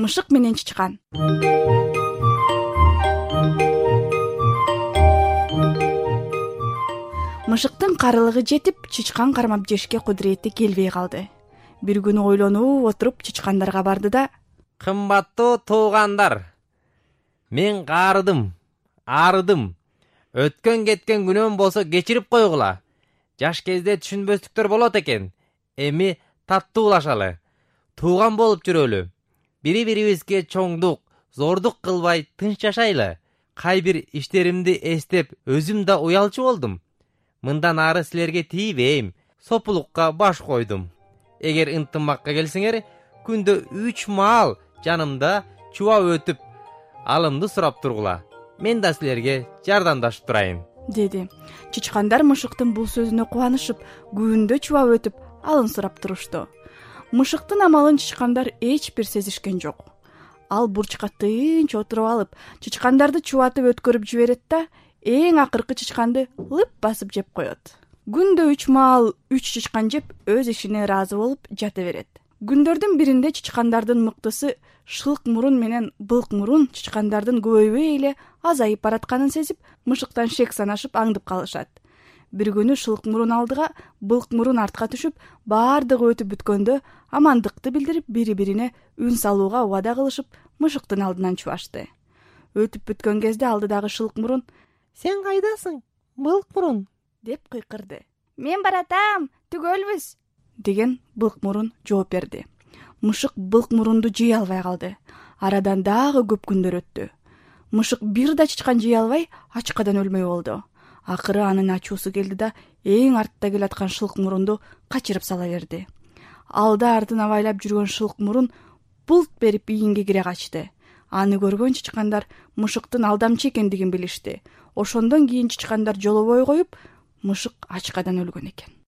мышык менен чычкан. Мышыктын карылыгы жетип чычкан кармап жешке кудурети келбей калды. Бир күнү ойлонуп отуруп чычкандарга барды да кымбаттуу туугандар мен каарыдым аарыдым өткөн кеткен күнөөм болсо кечирип койгула. Жаш кезде түшүнбөстүктөр болот экен. Эми таттуулашалы. Тууган болуп жүрөлү бири бирибизге чоңдук зордук кылбай тынч жашайлы. Кай бир иштеримди эстеп өзүм да уялчу болдум. Мындан ары силерге тийбейм сопулукка баш койдум. Эгер ынтымакка келсеңер күндө үч маал жанымда чубап өтүп алымды сурап тургула. Мен да силерге жардамдашып турайын. Деди чычкандар мышыктын бул сөзүнө кубанышып күндө чубап өтүп алым сурап турушту мышыктын амалын чычкандар эч бир сезишкен жок. Ал бурчка тынч отуруп алып чычкандарды чубатып өткөрүп жиберет да эң акыркы чычканды лып басып жеп коет. Күндө үч маал үч чычкан жеп өз ишине ыраазы болуп жата берет. Күндөрдүн биринде чычкандардын мыктысы шылк мурун менен былк мурун чычкандардын көбөйбөй эле азайып баратканын сезип мышыктан шек санашып аңдып калышат бир күнү шылк мурун алдыга былк мурун артка түшүп баардыгы өтүп бүткөндө амандыкты билдирип бири бирине үн салууга убада кылышып мышыктын алдынан чубашты. Өтүп бүткөн кезде алдыдагы шылк мурун сен кайдасың? Былк мурун? деп кыйкырды. Мен баратам түгөлбүз! деген былк мурун жооп берди. Мышык былк мурунду жей албай калды. Арадан дагы көп күндөр өттү. Мышык бир да чычкан жей албай ачкадан өлмөй болду акыры анын ачуусу келди да эң артта келаткан шылк мурунду качырып сала берди. Алды артын абайлап жүргөн шылк мурун булт берип ийинге кире качты. Аны көргөн чычкандар мышыктын алдамчы экендигин билишти. Ошондон кийин чычкандар жолобой коюп мышык ачкадан өлгөн экен